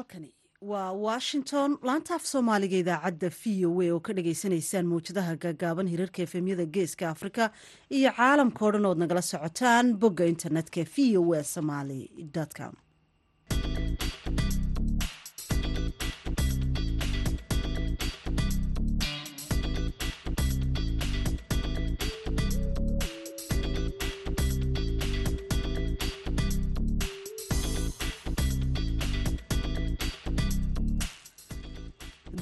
halkani. Waa washington laanta af soomaaliga idaacadda v o a oo ka dhagaysanaysaan mawjadaha gaagaaban hirarka efemyada geeska afrika iyo caalamka o dhan ood nagala socotaan bogga internetka v o a somaly com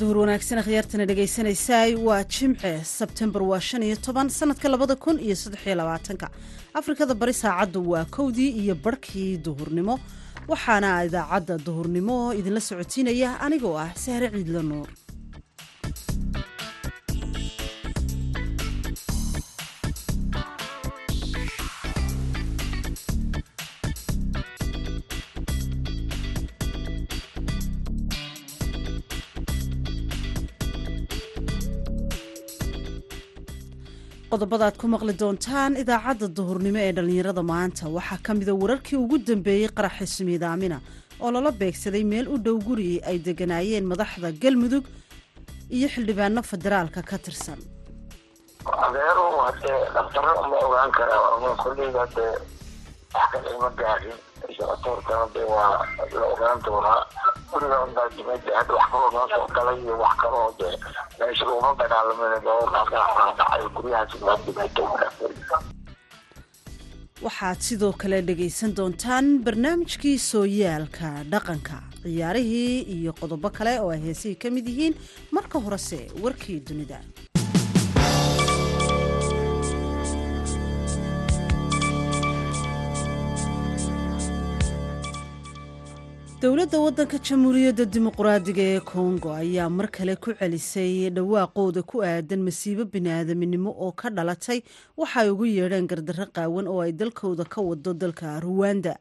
duhur wanaagsan akhyaartana dhegaysanaysaay waa jimce sebtembar waa shan iyo toban sanadka labada kun iyo saddexiyo labaatanka. Afrikada bari saacaddu waa kowdii iyo barhkii duhurnimo. Waxaana idaacadda duhurnimo idinla socotiinaya anigoo ah sahre ciidla nuur qodobada aad ku maqli doontaan idaacadda duhurnimo ee dhallinyarada maanta. Waxaa ka mida wararkii ugu dambeeyey qaraxi sumiidaamina oo lala beegsaday meel u dhow guri ay deganaayeen madaxda galmudug iyo xildhibaano federaalka ka tirsan. Adeeru hadee dhaktaro ma ogaan karaa kolleyda hadee wax kale ima gaarin socotoonkana de waa la ogaan doonaa. Guriga unbaa dimada hadda wax kaloo iyo wax kaloo de meesha uma dagaalamin dhacay guryahaas baa dimada waxaad sidoo kale dhegaysan doontaan barnaamijkii sooyaalka dhaqanka ciyaarihii iyo qodobo kale oo ay heesihii ka mid yihiin marka horese warkii dunida dowladda waddanka jamhuuriyadda dimuqraadiga ee kongo ayaa mar kale ku celisay dhawaaqooda ku aadan masiibo biniaadaminimo oo ka dhalatay waxa ay ugu yeedheen gardarro qaawan oo ay dalkooda ka wado dalka ruwanda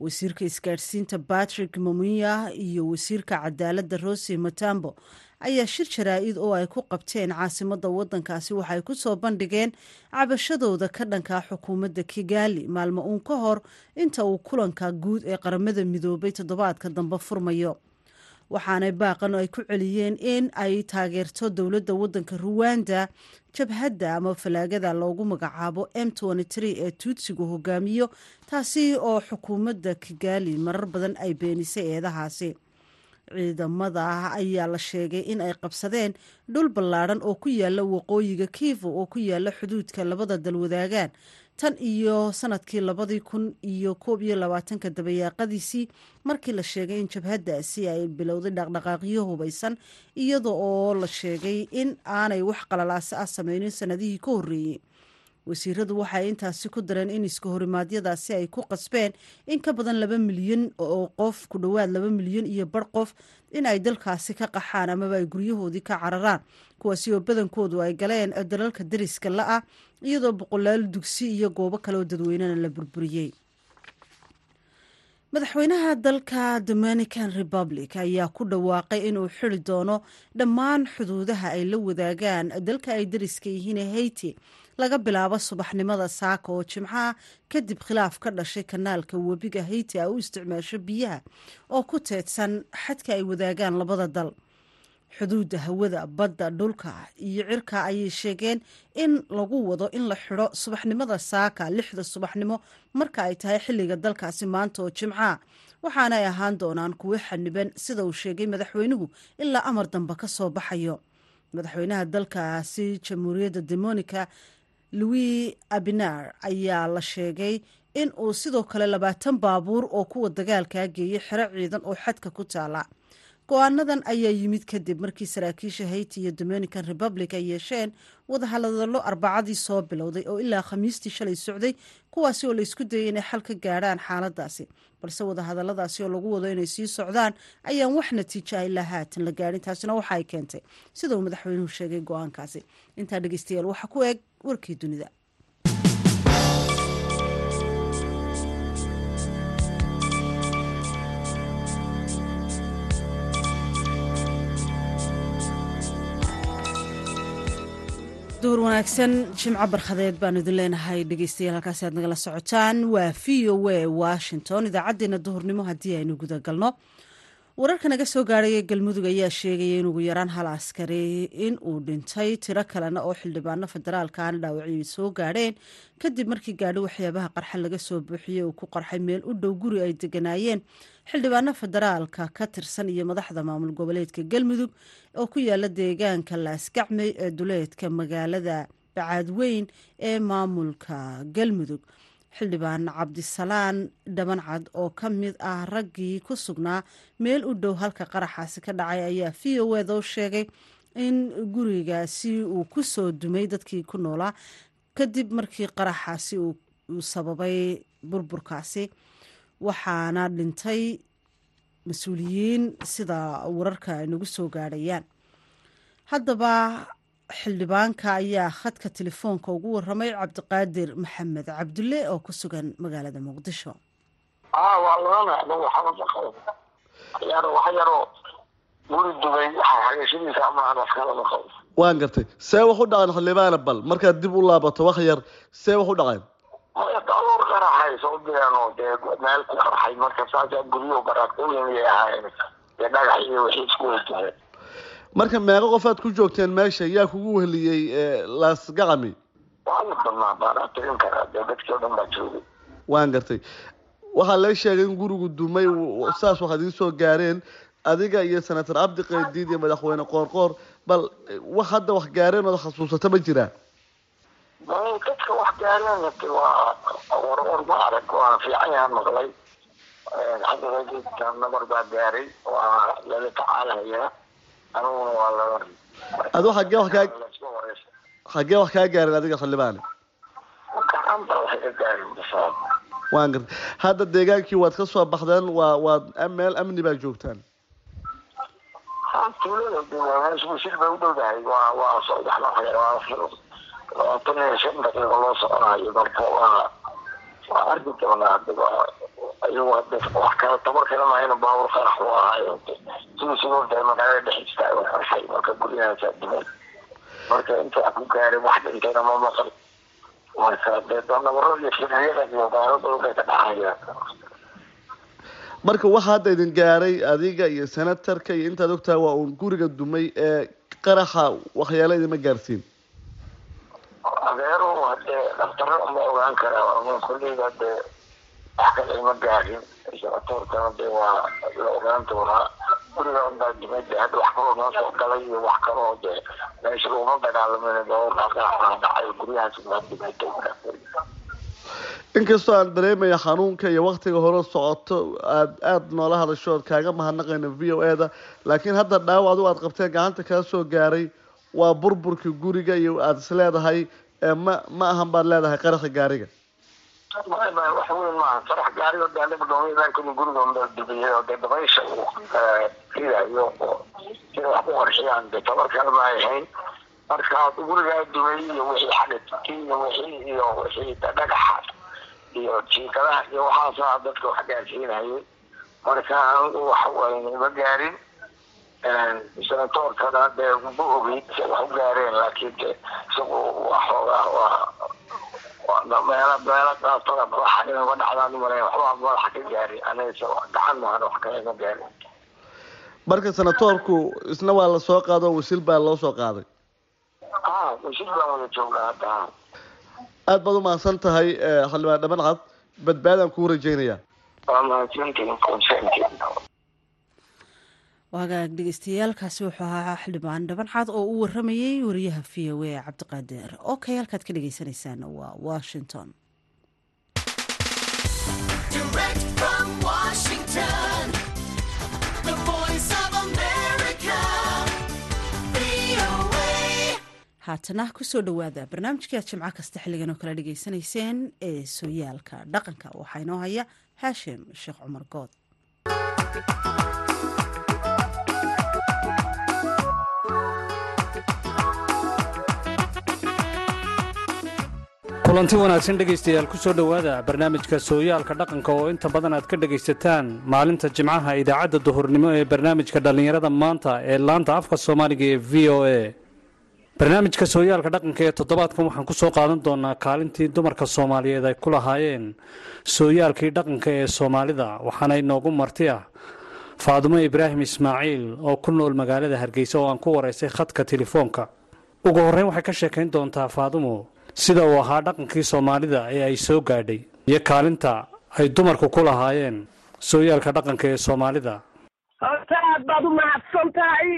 wasiirka isgaadhsiinta batrick mamuya iyo wasiirka cadaaladda rose matambo ayaa shir jaraa-id oo ay ku qabteen caasimadda waddankaasi waxay ku soo bandhigeen cabashadooda ka dhankaa xukuumadda kigaali maalmo uun ka hor inta uu kulanka guud ee qaramada midoobay toddobaadka dambe furmayo. Waxaanay baaqan ay ku celiyeen in ay taageerto dowladda waddanka ruwanda jabhadda ama falaagada loogu magacaabo m ee tuutsigu hogaamiyo taasi oo xukuumadda kigaali marar badan ay beenisay eedahaasi ciidamada ayaa la sheegay in ay qabsadeen dhul ballaadhan oo ku yaalla waqooyiga kiivo oo ku yaalla xuduudka labada dal wadaagaan tan iyo sannadkii labadii kun iyo koob iyo labaatanka dabayaaqadiisii markii la sheegay in jabhaddaasi ay bilowday dhaqdhaqaaqyo hubaysan iyada oo la sheegay in aanay wax qalalaase ah sameynin sanadihii ka horreeyey wasiiradu waxay intaasi ku dareen in iska horimaadyadaasi ay ku qasbeen in ka badan laba milyan oo qof ku dhowaad laba milyan iyo bar qof in ay dalkaasi ka qaxaan amaba ay guryahoodii ka cararaan. Kuwaasi oo badankoodu ay galeen dalalka dariska la-ah iyadoo boqolaal dugsi iyo goobo kale oo dadweynena la burburiyey. Madaxweynaha dalka dominican republic ayaa ku dhawaaqay inuu xiri doono dhammaan xuduudaha ay la wadaagaan dalka ay dariska yihiin haiti laga bilaabo subaxnimada saaka oo jimcaha kadib khilaaf ka dhashay kanaalka webiga haiti a u isticmaasho biyaha oo ku teedsan xadka ay wadaagaan labada dal. Xuduudda hawada badda dhulka iyo cirka ayay sheegeen in lagu wado in la xidho subaxnimada saaka lixda subaxnimo marka ay tahay xilliga dalkaasi maanta oo jimcaha waxaanay ahaan doonaan kuwo xaniban sida uu sheegay madaxweynuhu ilaa amar dambe ka soo baxayo. Madaxweynaha dalkaasi jamhuuriyadda demonica louis abinar ayaa la sheegay in uu sidoo kale labaatan baabuur oo kuwa dagaalkaa geeyay xero ciidan oo xadka ku taala go'aanadan ayaa yimid kadib markii saraakiisha haiti iyo dominican republic ay yeesheen wadahadallo arbacadii soo bilowday oo ilaa khamiistii shalay socday kuwaasi oo laysku dayay inay xal ka gaadhaan xaaladaasi. Balse wadahadalladaasi oo lagu wado inay sii socdaan ayaan wax natiijo ah ilaa haatan la gaadhin taasina waxa ay keentay. Sida uu madaxweynuhu sheegay go'aankaasi. Intaa dhegeystayaal waxaa ku eeg warkii dunida duhur wanaagsan jimco barkhadeed baanu idin leenahay. Dhegeystayaal halkaasi aad nagala socotaan. Waa v o a washington. Idaacadeena duhurnimo haddii aynu guda galno wararka naga soo gaadhaya galmudug ayaa sheegaya in ugu yaraan hal askari in uu dhintay tiro kalena oo xildhibaano federaalka aana dhaawacyo soo gaadheen. Kadib markii gaadhi waxyaabaha qarxan laga soo buuxiyey uu ku qarxay meel u dhow guri ay deganaayeen. Xildhibaano federaalka ka tirsan iyo madaxda maamul goboleedka galmudug oo ku yaalla deegaanka laasgacmey ee duleedka magaalada bacaadweyn ee maamulka galmudug xildhibaan cabdisalaan dhabancad oo ka mid ah raggii ku sugnaa meel u dhow halka qaraxaasi ka dhacay ayaa v o eda u sheegay in gurigaasi uu ku soo dumay dadkii ku noolaa kadib markii qaraxaasi uu sababay burburkaasi. Waxaana dhintay mas'uuliyiin sida wararka ay nagu soo gaadhayaan. Haddaba xildhibaanka ayaa khadka telefoonka ugu waramay cabdiqaadir maxamed cabdulle oo ku sugan magaalada muqdisho. Waa ama askala qabo waan gartay see wax u dhaqeen xildhibaana bal markaad dib u laabato wax yar see wax u dee meel ku qarxay marka saasaa guryo baraakooyinay ahaayeen dee dhagax iyo wixii isku weytahay marka meeqo qofaad ku joogteen meesha yaa kugu weheliyey laasgacami waa la badnaa baanaa tirin karaa dee dadkii o dhan baa joogay waan gartay. Waxaa lee sheegay in gurigu dumay saas waxaad idiin soo gaareen. Adiga iyo senator cabdi qaydiid iyo madaxweyne qoorqoor bal wax hadda wax gaareen ood xasuusata ma jiraa dadka wax gaareen waa warwar ma arag waa fiican yahan maqlay. Cabdiqaydiidka nabar baa gaaray waa lala laba adu xaggee wax kaa xaggee wax kaa gaareen adiga xildhibaane gaarin waan gartay. Hadda deegaankii waad ka soo baxdeen waa waad meel amni baa joogtaan? Labaatan iyo shan daqiiqo loo soconayo marka waa waa arki doonaa wax kale tabar u ahaayo magaalada dhex istaago marka guryahaasa dumay marka inta ku gaaray wax dhintayna ma maqal. Marka dee nabaro iyo firyada iyo gaaladooda ka dhacaya marka waxa hadda idin gaaray adiga iyo senatarka iyo intaad ogtahay waa uun guriga dumay ee qaraxa waxyaala idinma gaarsiin. Adeero hadee dhaktaro ma ogaan karaa kolleyda dee wax ima gaarin sabatoorkana dee waa la ogaan doonaa. Guriga unbaa dumay dee hadda wax kaloo noo soo galay iyo wax kaloo dee meesha looma dagaalamin dhacay guryahaas unbaa dumay inkastoo aan dareemaya xanuunka iyo waktiga hore socoto aad aada noola hadasho ood kaaga mahadnaqayna v o e da laakiin hadda dhaawac adigu aad qabteen gacanta kaa soo gaaray waa burburkii guriga iyo aada is leedahay ma ma ahan baad leedahay qaraxa gaariga wax weyn maaha farax gaariga daanibadhoomiyankuni guriga unbaa dubiyay oo dee dabaysha uu ridayo oo sida wax ku qarxiyaan dee tabar kale ma ay hayn marka gurigaa dumay iyo wixii xadhidki iyo wixii iyo wixii dhagaxa iyo jiikadaha iyo waxaasaa dadka wax gaarsiinayay marka anigu waxa waye ma gaarin senatoorkana dee ma ogeyn si wax u gaareen laakiin de isagu waa xoogaa waa marka senatoorku isna waa la soo qaado wasiil baa loo soo qaaday. A wasiil baan wada joognaa hadda aada baad umahadsan tahay xildhibaan dhaban cad badbaadaan kuu rajeynaya waagaag dhegeystayaaalkaasi wuxuu ahaa xildhibaan dhabancad oo u waramayey wariyaha v o a cabdiqaadir. Oo kay halkaad ka dhagaysanaysaan waa washington. Haatana ku soo dhowaada barnaamijkii aad jimco kasta xilligan oo kala dhegaysanayseen ee sooyaalka dhaqanka. Waxaa inoo haya haashim sheekh cumar good kulanti wanaagsan dhegaystayaal ku soo dhowaada barnaamijka sooyaalka dhaqanka oo inta badan aad ka dhegaysataan maalinta jimcaha idaacadda duhurnimo ee barnaamijka dhallinyarada maanta ee laanta afka soomaaliga ee v o a. Barnaamijka sooyaalka dhaqanka ee toddobaadkan waxaan ku soo qaadan doonaa kaalintii dumarka soomaaliyeed ay ku lahaayeen sooyaalkii dhaqanka ee soomaalida waxaana inoogu marti ah faadumo ibraahim ismaaciil oo ku nool magaalada hargeysa oo aan ku waraysay khadka telefoonka. Ugu horreyn waxay ka sheekayn doontaa faadumo sida uu ahaa dhaqankii soomaalida ee ay soo gaadhay iyo kaalinta ay dumarku ku lahaayeen sooyaalka dhaqanka ee soomaalida. Horta aad baad u mahadsan tahay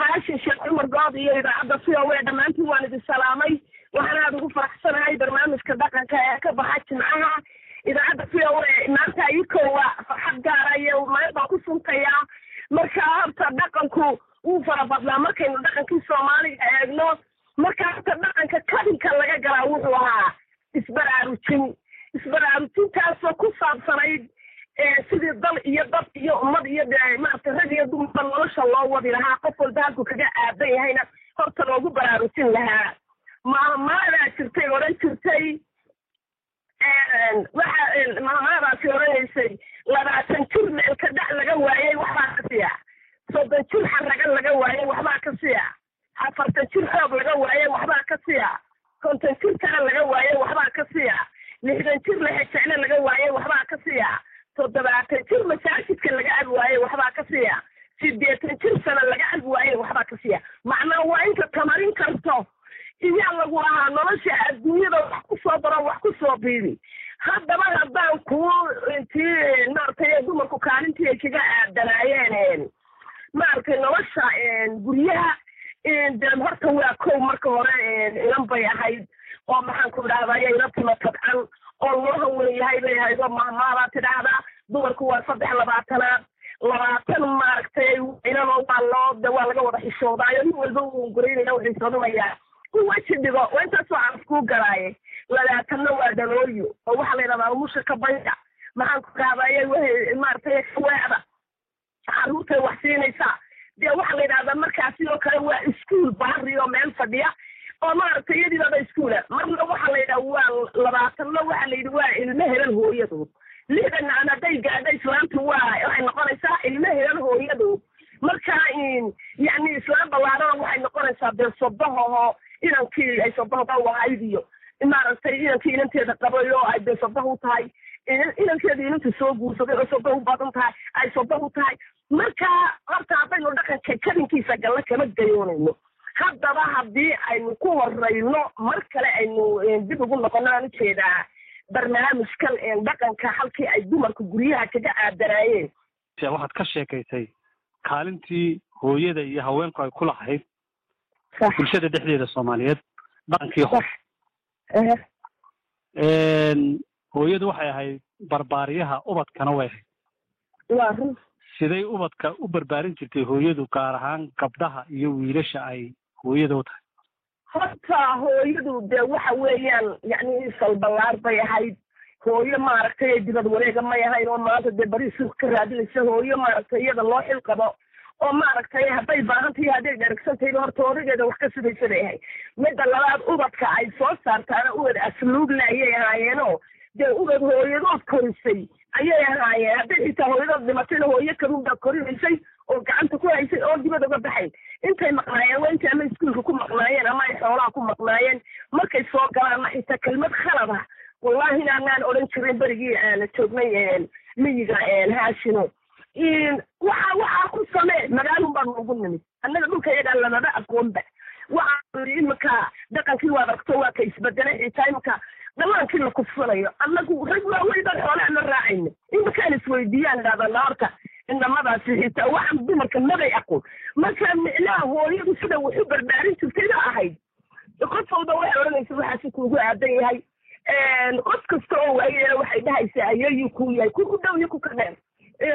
haashin sheekh cumar good iyo idaacadda o a dhammaantiin waan idin salaamay. Waxaan aada ugu faraxsanahay barnaamijka dhaqanka ee ka baxa jimcaha. Idaacadda c o a maanta ikowa farxad gaara iyo meel baan ku suntayaa. Marka horta dhaqanku wuu farabadnaa markaynu dhaqankii soomaaliga eegno marka horta dhaqanka kadinka laga galaa wuxuu ahaa isbaraarujin. Isbaraarujintaasoo ku saabsanayd sidii dal iyo dad iyo ummad iyo maarata rag iyo dumarba nolosha loo wadi lahaa. Qof walba halku kaga aadan yahayna horta loogu baraarujin lahaa. Maamaadaa jirtay odhan jirtay waxa maamaadaasi odhanaysay labaatan jir meelka dhac laga waayey waxbaa ka siya soddon jir xaraga laga waayey waxbaa ka siya afartan jir xoog laga waayey waxbaa ka siya. konton jir kale laga waayey waxbaa ka siya. lixdan jir lexejecle laga waayey waxbaa ka siya. toddobaatan jir masaajidka laga abi waayey waxbaa ka siya. sideetan jir sana laga abi waayey waxbaa ka siya. macnaa waa inta tamarin karto. iyaa lagu lahaa nolosha adduunyada wax ku soo daro wax ku soo biidi haddaba haddaan kuu intii maaragtay dumarku kaalintii ay kaga aadanaayeen maaragtay nolosha guryaha horta waa kow marka hore ilan bay ahayd oo maxaan ku idhahdaye ila timo tabcan oo loo hawen yahay bay ahayd oo mahmaadaa tidhaahdaa dumarku waa saddex labaatanaad labaatan maaragtay inanoo waa loo de waa laga wada xishoodaayo nin walba uu guraynaya u xishoodinayaa weji dhigo waa intaasoo aan kuu garaaye labaatanna waa dhalooyo oo waxaa la yidhahdaa umusha ka banya maxaan ku idhahdaye maaragtay kaweecda caruurtay wax siinaysaa dee waxaa la yidhahdaa markaas sidoo kale waa iskuol bahri oo meel fadhiya. Oo maaragtay iyadiibaba iskuola marna waxaa la yidhaha waa labaatanna waxaa la yidhi waa ilmo helan hooyadood lixdanna ama hadday gaadha islaamtu waa waxay noqonaysaa ilmo helan hooyadood marka yani islaam ballaarana waxay noqonaysaa dee sobahoho inankii ay sobahoga wahayd iyo maaragtay inankii inanteeda qabay oo ay dee u tahay. Inankeeda inanta soo guursaday oo u badan tahay ay sobah u tahay marka horta haddaynu dhaqanka kadinkiisa galla kama gayoonayno haddaba haddii aynu ku horeyno mar kale aynu dib ugu noqono aan u jeedaa barnaamijkan dhaqanka halkii ay dumarka guryaha kaga aadanaayeen. Waxaad ka sheekaysay kaalintii hooyada iyo haweenku ay ku lahayd bulshada dhexdeeda soomaaliyeed dhaqankii hore. Hooyadu waxay ahayd barbaariyaha ubadkana way ahayd siday ubadka u barbaarin jirtay hooyadu gaar ahaan gabdhaha iyo wiilasha ay hooyada u tahay? Horta hooyadu dee waxa weeyaan yani salballaar bay ahayd. Hooyo maaragtay dibad wareega may ahayn oo maanta dee bari suuq ka raadinaysa hooyo maaragtay iyada loo xil qabo oo maaragtay hadday baahantahay hadday dhergsantayba horta odageeda wax ka sugaysa bay ahayd. Midda labaad ubadka ay soo saartaana ubad asluubla ayay ahaayeenoo. Dee ubad hooyadood korisay ayay ahaayeen. Hadday xitaa hooyadood dhimatayna hooyo kalun baa korinaysay oo gacanta ku haysay oo dibad uga baxay. Intay maqnaayeen waa ama iskuolka ku maqnaayeen ama ay xoolaha ku maqnaayeen. Markay soo galaanna xitaa kelmad khalad ah. Wallahi aanaan odhan jirin berigii aana joognay miyiga haashino. Waxa waxaa ku samee magaalun baan ugu nimid. Annaga dhulka iyagaa lamaba aqoonba waxaa yidhi iminka dhaqankii waad aragto waa ka isbedelay xitaa iminka dhamaankii la kufsanayo annagu rag waaweyn baan xoolaha la raacayna iminkaan isweydiiyaan idhahdana horta inamadaasi xitaa waxaan dumarka mabay aqoon marka micnaha hooyadu sida wax u barbaarin jirtay ba ahayd qof walba waxay odhanaysa waxaasi kuugu aadan yahay qof kasta oo waayena waxay dhahaysaa ayeeyuu kuu yahay ku ku dhow iyo ku ka dheer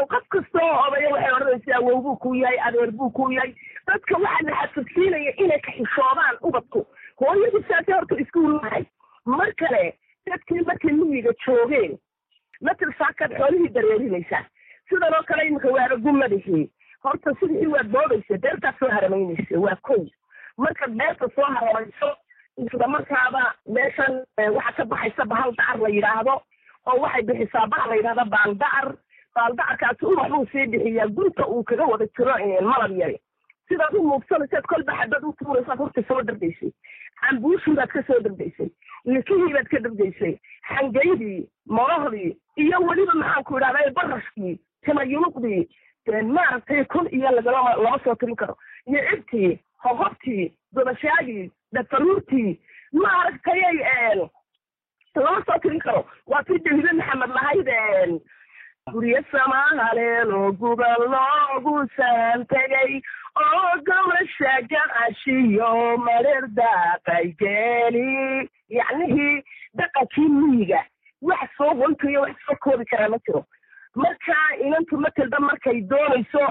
qof kasta oo odaya waxay odhanaysaa awow buu kuu yahay adeer buu kuu yahay dadka waxaa la xasabsiinaya inay ka xishoodaan ubadku hooyadu saasay horta iskuul lahay mar kale dadkii markay miyiga joogeen matal saakaad xoolihii dareerinaysaa sidan oo kale iminka waaba gumadihii horta sidii waad boodaysa beertaad soo haramaynaysa waa kow markaad beerta soo haramayso isla markaaba meeshan waxaa ka baxaysa bahal dacar la yidhaahdo oo waxay bixisaa bahal la yidhahda baaldacar baaldacarkaasi ubax buu sii bixiyaa gunta uu kaga wada jiro malab yari. Sidaad u muugsanaysaad kolba xabad u tuuraysaad horta soo dardaysay cambuushii baad ka soo dardaysay likihii baad ka dardaysay xangaydii molohdii iyo weliba maxaan ku idhahday barashkii timayuluqdii maaragtay kun iyo lagalama lama soo tirin karo. Iyo cibtii hohobtii gobashaagii dhafaruurtii maaragtayay lama soo tirin karo waa tii delibe maxamed lahayd guryo samahaleelo gubal loogu saantegay oo gobasha gacashiyo mareer daaqay geeli yacnihii dhaqankii miyiga wax soo wankayo wax soo koobi karaa ma jiro marka inantu matelba markay doonayso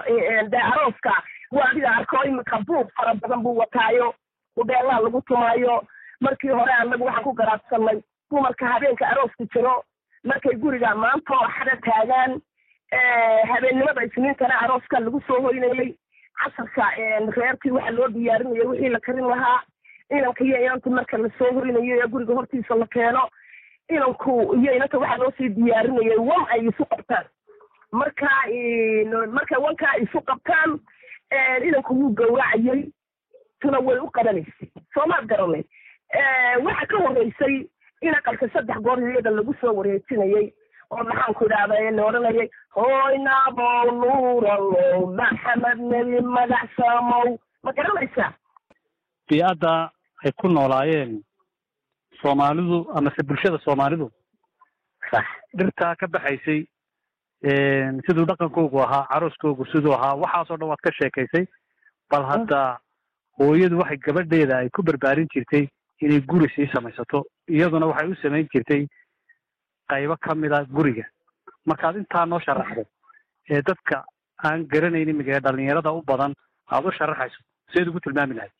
de arooska waa adiga arko imika buuq fara badan buu wataayo ubeelaa lagu tumaayo markii hore annagu waxaan ku garaabsanay dumarka habeenka arooska jiro markay guriga maanta oo xada taagaan habeennimada isniintana arooska lagu soo hoynayay casarka reerkii waxa loo diyaarinayay wixii la karin lahaa. Inanka iyo inanta marka la soo horinayo ee guriga hortiisa la keeno inanku iyo inanta waxaa loo sii diyaarinayay wan ay isu qabtaan. Marka markay wankaa isu qabtaan inanku wuu gawracayay tuna way u qabanaysay soomaad garanay waxa ka horeysay in aqalka saddex goor iyada lagu soo wareejinayay oo maxaanku idhahda la odhanayay hooy naabow nuuralow maxamed nebi magac saamow. Ma garanaysaa? Bii'adda ay ku noolaayeen soomaalidu amase bulshada soomaalidu sax dhirtaa ka baxaysay siduu dhaqankoogu ahaa carooskoogu siduu ahaa waxaasoo dhan waad ka sheekaysay bal hadda hooyadu waxay gabadheeda ay ku barbaarin jirtay inay guri sii samaysato iyaduna waxay u samayn jirtay qaybo ka a guriga. Markaad intaa noo sharaxdo ee dadka aan garanayn imiga ee dhalinyarada u badan aada u sharaxayso seed ugu tilmaami lahayd.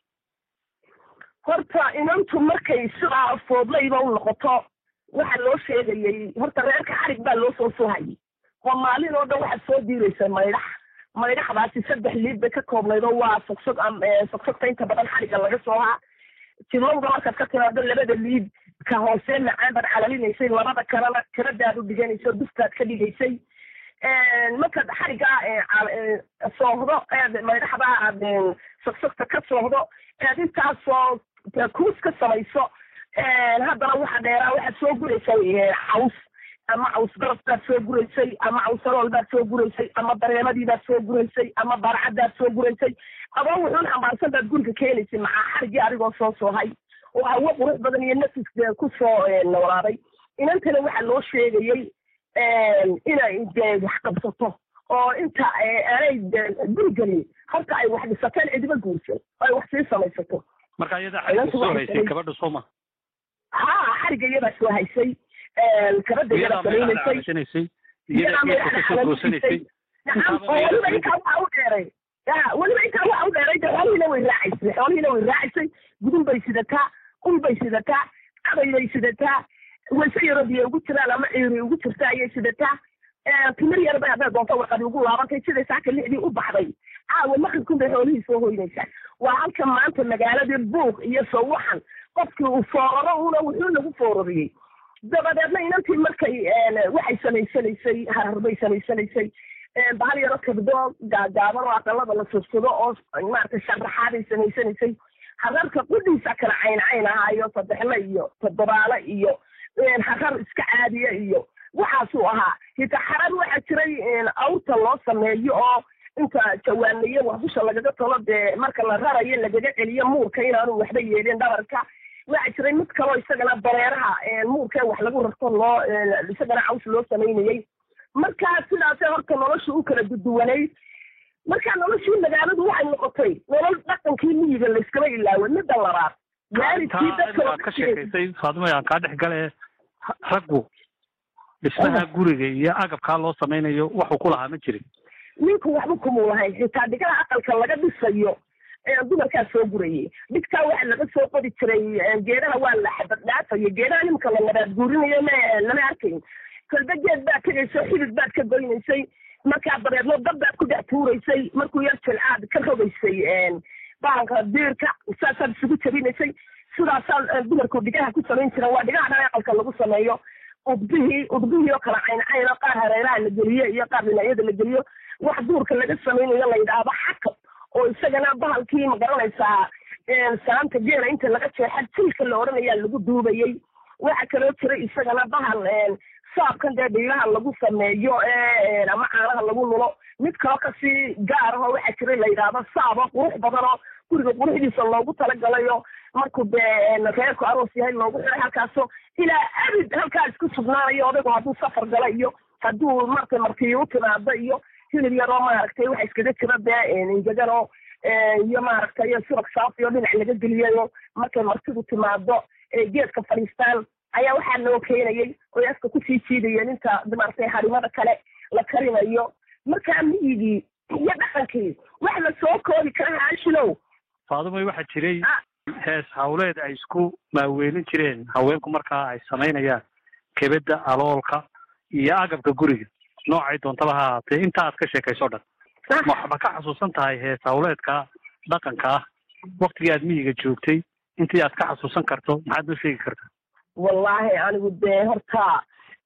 Horta inantu markay sidaa foodlayba u noqoto waxa loo sheegayay horta reerka xarig baa loo soo soohayay oo maalin oo dhan waxaad soo diiraysa maydhax. Maydhaxdaasi saddex liid bay ka koobnayd oo waa sogsog sogsogta inta badan xarigga laga soohaa timowda markaad ka timaado labada liid ka hoose macaan baad calalinaysay labada kalena karadaad u dhiganaysay oo duftaad ka dhigaysay markaad xarigga soohdo eed maydhaxda aad sogsogta ka soohdo eed intaasoo kuus ka samayso haddana waxa dheeraa waxaad soo guraysay caws ama caws garab baad soo guraysay ama cawsarool baad soo guraysay ama dareemadii baad soo guraysay ama barcadaad soo guraysay adoo wuxuun xambaarsan baad guriga keenaysay maxaa xariggii adigoo soo soohay oo hawo qurux badan iyo nafis ku soo noolaaday. Inantana waxaa loo sheegayay inay de wax qabsato oo inta aanay gurigelin horta ay wax dhisateen cidiba guursan oo ay wax sii samaysato. Marka iyadaa xarigga soo haysay gabadha sooma ha xarigga iyadaa soo haysay iyadaa geedka ka soo goosanaysay weliba intaa u dheeray ya weliba intaa waxa u dheeray de xoolihiina way raacaysay xoolihiina way raacaysay gudun bay sidataa ul bay sidataa bay sidataa wayse yaro biyo ugu jiraan ama ciiri ugu jirta ayay sidataa timir yar bay hadday doonto warqadi ugu laabantay siday saaka lixdii u baxday caawa maqribkun bay xoolihii soo hoynaysaa waa halka maanta magaaladii buuq iyo sawaxan qofkii uu fooraro una wuxuu lagu foorariyey dabadeedna inantii markay waxay samaysanaysay harar bay samaysanaysay. Bahal yaro kabdo gaagaaban oo aqalada la sursado oo maaragtay sharaxaaday samaysanaysay. Hararka qudhiisa kala cayn cayn ahaayo saddexle iyo toddobaale iyo harar iska caadiya iyo. Waxaasuu ahaa hita xarar waxaa jiray awrta loo sameeyo oo inta jawaanaye waxbusha lagaga tolo dee marka la rarayo lagaga celiyo muurka inaanu waxba yeelin dhabarka waxaa jiray mid kaloo isagana dareeraha muurka wax lagu rarto loo isagana caws loo samaynayey marka sidaasee horta nolosha u kala duduwanayd marka noloshii magaaladu waxay noqotay nolol dhaqankii miyiga layskaba ilaawo midda labaad waalidkii dadka aad ka sheekaysay faadimo aan kaa dhex gale raggu dhismaha guriga iyo agabkaa loo samaynayo waxuu ku lahaa ma jirin. Ninku waxba kumuu lahayn xitaa dhigada aqalka laga dhisayo dumarkaa soo gurayay. Dhigtaa waxa laga soo qodi jiray geedaha waa la xabad dhaafayo geedaha nimka la nabaad guurinayo ma lama arkayn kolba geed baad tegayso xidid baad ka goynaysay. Markaa dabeedno dab baad ku dhex tuuraysay. Markuu yar jilcaad ka rogaysay baanka diirka saasaad isugu jabinaysay sidaasaa dumarku dhigaha ku samayn jiran waa dhigaha dhan aqalka lagu sameeyo. Udbihii udbihii oo kala cayn cayn oo qaar hareeraha la geliyo iyo qaar dhinacyada la geliyo. Wax duurka laga samaynayo la yidhaahdo xakab oo isagana bahalkii ma garanaysaa saanta geela inta laga jeexa jilka la odhanayaa lagu duubayey waxaa kaloo jiray isagana bahal saabkan dee dhiiraha lagu sameeyo ee ama caanaha lagu lulo. Mid kaloo ka sii gaar ahoo waxaa jira la yidhaahdo saabo qurux badan oo guriga quruxdiisa loogu talagalayo. Markuu dee reerku aroos yahay loogu xiray halkaaso ilaa abid halkaa isku sugnaanayo odaygu hadduu safar gala iyo hadduu markay markii u timaado iyo hilib yaroo maaragtay waxa iskaga jira dee injaganoo iyo maaragtay subag saaf iyo dhinac laga geliyayo markay martidu timaado geedka fadhiistaan ayaa waxaa loo keenayay oy afka ku sii jiidayeen inta maaragtay harimada kale la karinayo. Markaa miyigii iyo dhaqankii wax la soo koobi kara haashilow. Faadumay waxaa jiray. Hees hawleed ay isku maaweelin jireen. Haweenku markaa ay samaynayaan kebedda aloolka iyo agabka guriga noocay doontaba ha ahaatee. Inta aad ka sheekayso dhan. Waxba ka xasuusan tahay hees hawleedka dhaqanka ah waktigii aad miyiga joogtay. Intii aad ka xasuusan karto maxaad noo sheegi kartaa? Wallaahi anigu dee horta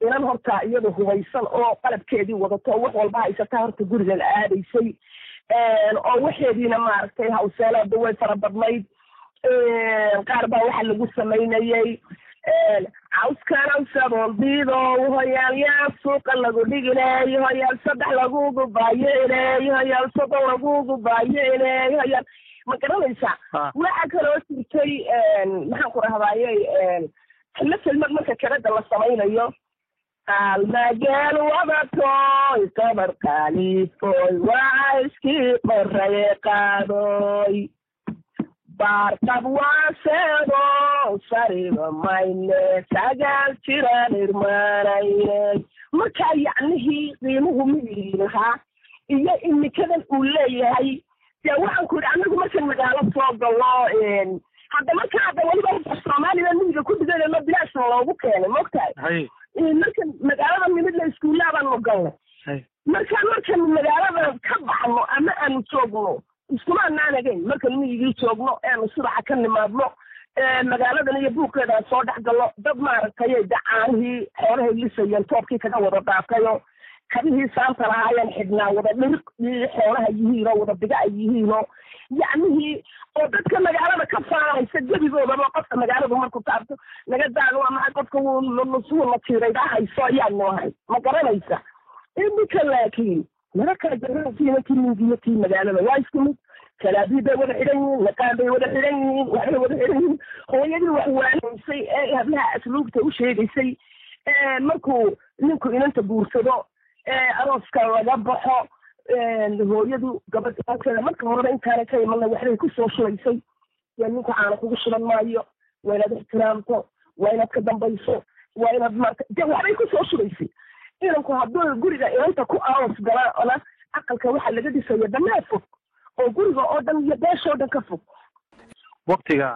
inan horta iyada hubaysan oo qalabkeedii wadato wax walba haysataa horta guriga la aadaysay oo waxeediina maaragtay hawseelada way fara badnayd. Qaar baa waxa lagu samaynayay cawskana sabool biidow hoyaalyaal suuqa lagu dhigiley hoyaal saddex lagugu baayi'iley hoyaal soddon lagugu baayi'iley hoyaal ma garanaysaa waxaa kaloo jirtay maxaan ku rahdaayey xillo kelmad marka kerada la samaynayo. Almageel wadatoy kabar kaalifoy waa iskii qoraye qaadoy sariba sagaal jiraan irmaanayne markaa yacnihii qiimuhu miyii lahaa iyo imikadan uu leeyahay dee waxaan ku yidhi anagu markan magaalo soo gallo hadda marka hadda weliba soomaalida miyiga ku dhiganayno bilaashna loogu keenay mogtahay markan magaalada nimidna iskuullaabaanu galnay markaan markan magaalada ka baxno ama aanu joogno iskuma anaanagayn markan miyigii joogno eanu subaxa ka nimaadno magaaladan iyo buugkeedaan soo dhex gallo dad maaragtay dacaanihii xoolahay lisayeen toobkii kaga wada dhaaftayo kabihii saanta lahaayeen xidhnaa wada dhiriqii xoolaha yihiinoo wada biga ay yihiinoo yacnihii oo dadka magaalada ka faanaysa gebigoodaba qofka magaaladu markuu taabto naga daaga waa maxay qofka wuu la tiiraydaa hayso ayaanu ahay ma garanaysa iminka laakiin naga kala garanaysiina kii mingiyo kii magaalada. Waa isku mid. Kalaabii bay wada xidhan yihiin naqaan bay wada xidhan yihiin waxbay wada xidhan yihiin. Hooyadii wax waanaysay ee hablaha asluubta u sheegaysay markuu ninku inanta guursado arooska laga baxo hooyadu gabadha marka horeba intaana ka imanna waxbay ku soo shulaysay. Dee ninku caana kugu shuban maayo waa inaad ixtiraamto waa inaad ka dambayso waa inaad marka de waxbay ku soo shulaysay inanku hadduu guriga inanta ku aroos galaana aqalka waxaa laga dhisaya dhammaa fog. Oo guriga oo dhan iyo beeshoo dhan ka fog. Waktiga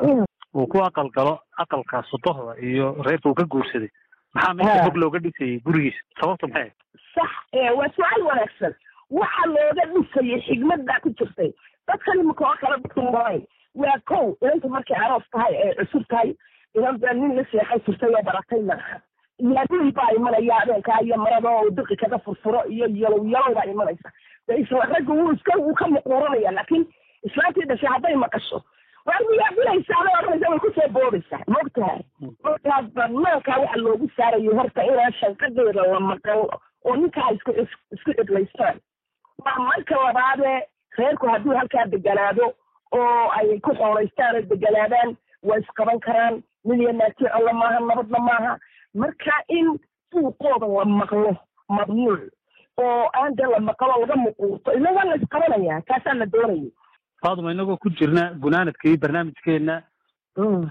uu ku aqal galo aqalka sodohda iyo reerka uu ka guursaday maxaa meesha fog looga dhisayay gurigiisa? Sababta maxay? Sax waa su'aal wanaagsan. Waxa looga dhisayay xigmad baa ku jirtay. Dadkan imika oo kale waa kow inanta markay aroos tahay ee cusub tahay inan baa nin la seexay jirtay oo baratay maaha yaadii baa imanaya habeenkaa iyo marada oo diqi kaga furfuro iyo yalow yalow baa imanaysa. Isla ragga wuu iska wuu ka muquuranaya laakiin islaantii dhashay hadday maqasho. Waa miyaabilaysaa bay odhanaysa way ku soo boodaysaa moogtahay markaas banaankaa waxa loogu saarayo horta inaan shanqadeeda la maqan oo ninkaa isku isku cidlaystaan waa marka labaadee reerku hadduu halkaa deganaado oo ay ku xoolaystaan oo deganaadaan waa isqaban karaan. Nin iyo naagti alla maaha nabadna maaha marka in suuqooda la maqlo mamnuuc oo aan dee la maqlo laga muquurto ila waa la isqabanayaa taasaa la doonaya faaduma inagoo ku jirna gunaanadka iyo barnaamijkeena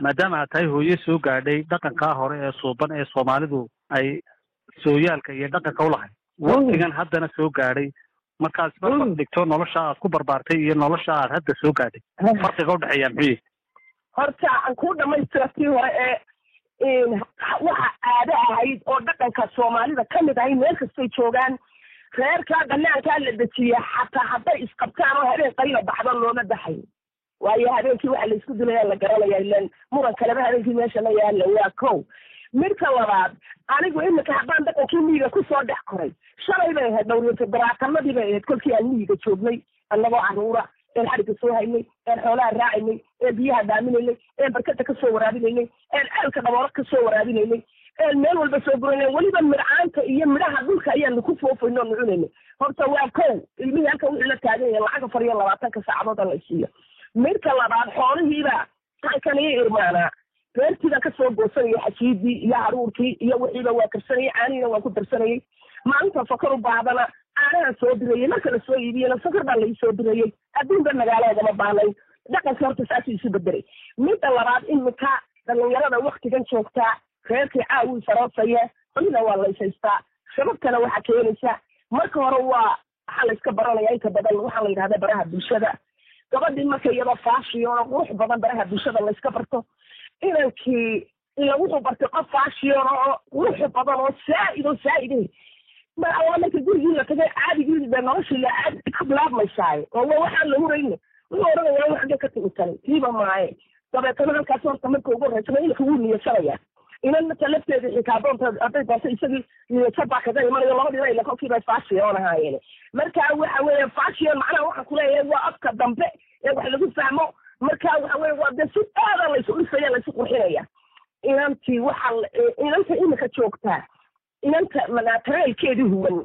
maadaama aad tahay hooye soo gaadhay dhaqankaa hore ee suuban ee soomaalidu ay sooyaalka iyo dhaqanka ulahay waktigan haddana soo gaadhay. Markaad isbarbar dhigto nolosha aad ku barbaartay iyo nolosha aad hadda soo gaadhay. Farqiga udhexeeya muxuu yahay horta aan kuu dhamaystira tii hore ee waxa aado ahayd oo dhaqanka soomaalida ka mid ahay meel kastay joogaan reerkaa banaankaa la dejiya xataa hadday isqabtaan oo habeen qayla baxdo looma baxay. Waayo habeenkii waxa la isku dilaya la garanaya ilan muran kaleba habeenkii meesha la yaalla waa kow. Midka labaad anigu iminka haddaan dhaqankii miyiga ku soo dhex koray shalay bay ahayd dhowriyo todobaatanadii bay ahayd kolkii aan miyiga joognay annagoo caruura een xadhigga soo haynay een xoolaha raacaynay een biyaha dhaaminaynay een barkada ka soo waraabinaynay een ceelka dhabooro ka soo waraabinaynay meel walba soo gurayna weliba midcaanta iyo midhaha dhulka ayaanu ku foofayno onu cunayna horta waa kow ilmihii halkan wuxuu la taagan yahay lacag afar iyo labaatanka saacadood la siiyo. Midka labaad xoolihiiba halkan iyo irmaanaa beertiidan ka soo goosanaya xasiidii iyo haruurkii iyo wixiiba waa karsanayay caanihiina waan ku darsanayay. Maalinta sokor u baadana caanahan soo dirayay marka la soo iibiyena sokor baa lai soo dirayay adduunba magaaloodama baanayn dhaqanka horta saasuu isu bedelay midda labaad imika dhalinyarada waktigan joogtaa reerkii caawii saroosaya culina waa laysaystaa sababtana waxaa keenaysa. Marka hore waa waxaa layska baranaya inta badan waxaa la yidhahda baraha bulshada. Gabadhii marka iyadoo faashiyon oo qurux badan baraha bulshada layska barto. Inankii ila wuxuu bartay qof faashiyon oo qurux badan oo saa'id oo saa'ide ma marka gurigii la tagay caadigii be noloshii la caadi ka bilaabmaysaaye oo wa waxaan la hurayna wuxuu odhanaya in xagga ka timitanay tiiba maaye dabeetana halkaas horta marka ugu horreysana inanka wuu niyadsanaya inan marka lafteeda xikaadoonta hadday doonto isagii niyadsa baa kaga imanayo labadiina ila kolkiiba fashion ahaayeen marka waxa weeye fashion macnaha waxaan kuleeyahay waa afka dambe ee wax lagu fahmo marka waxa weye waa dee si aada laysu dhisaya laysu qurxinaya inantii waxa inanta imika joogtaa inanta manaataraalkeedii huwan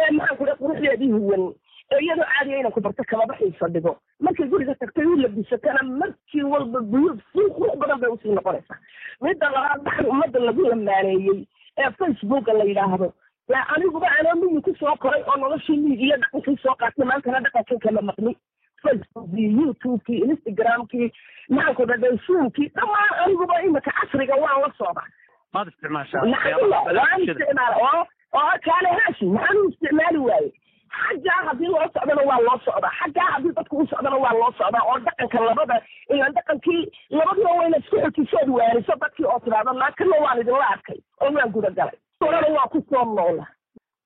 ee maxaan ku quruxdeedii huwan ee iyadoo caadiya inan ku barto kamaba xiiso dhigo markay guriga tagtay u labisatana markii walba buyuud si qurux badan bay u sii noqonaysaa midda labaad waxaan ummadda lagu lamaaneeyey ee facebooka la yidhaahdo yaa aniguba anoo miyi koray oo noloshii miyi iyo dhaqankii soo qaatay maantana dhaqankan kama maqni facebookii youtubekii instagramkii maxaan ku dhadhay zoomkii dhammaan aniguba imika casriga waan la socda maad isticmaashaa waan isticmaala oo oo kaale haashi maxaan u isticmaali waaye xaggaa haddii loo socdana waa loo socdaa xaggaa haddii dadku u socdana waa loo socdaa oo dhaqanka labada ilaan dhaqankii labadiba wayna isku xojisood waaniso dadkii oo tidhaahdo naakana waan idinla arkay oo waan gudagalay orana waa ku soo noola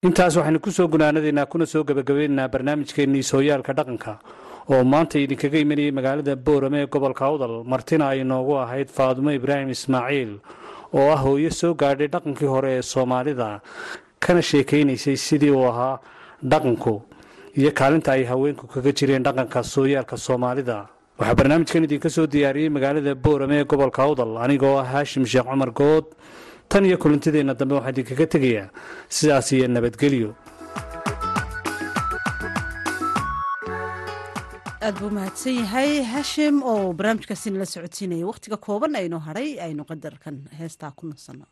intaas waxaynu ku soo gunaanadaynaa kuna soo gebagabaynaynaa barnaamijkeennii sooyaalka dhaqanka. Oo maanta idinkaga imanayay magaalada boorame ee gobolka awdal martina ay noogu ahayd faadumo ibraahim ismaaciil oo ah hooyo soo gaadhay dhaqankii hore ee soomaalida. Kana sheekaynaysay sidii uu ahaa dhaqanku iyo kaalinta ay haweenku kaga jireen dhaqanka sooyaalka soomaalida. Waxaa barnaamijkan idinka soo diyaariyey magaalada boorame ee gobolka awdal anigoo ah haashim sheekh cumar good. Tan iyo kulantideenna dambe waxaa idinkaga tegayaa sidaas iyo nabadgelyo aad buu mahadsan yahay. Hashim oo barnaamijkaasi nala socodsiinaya wakhtiga kooban aynoo hadhay aynu qadarkan heestaa ku nasanno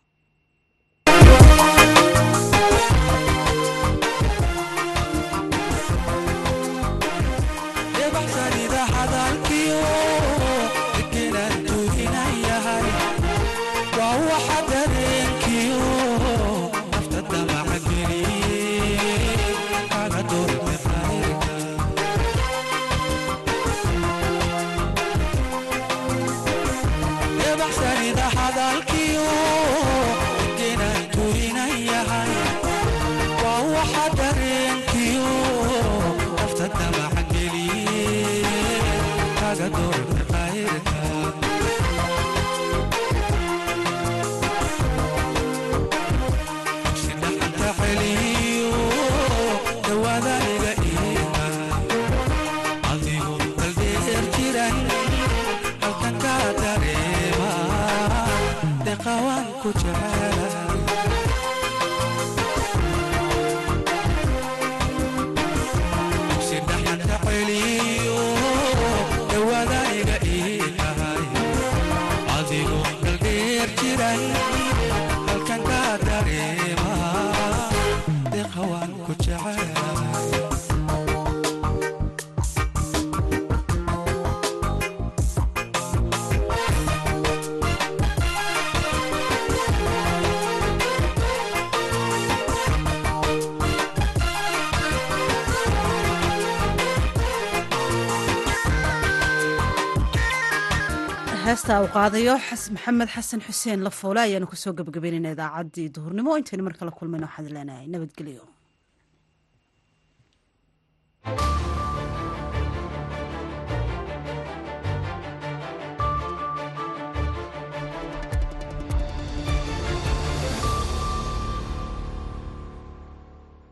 heestaa u qaadayo maxamed xasan xuseen lafoole ayaanu ku soo gebagabeynayna idaacaddii duhurnimo. Intaynu mar kala kulmayna waxaan leenahay nabadgelyo.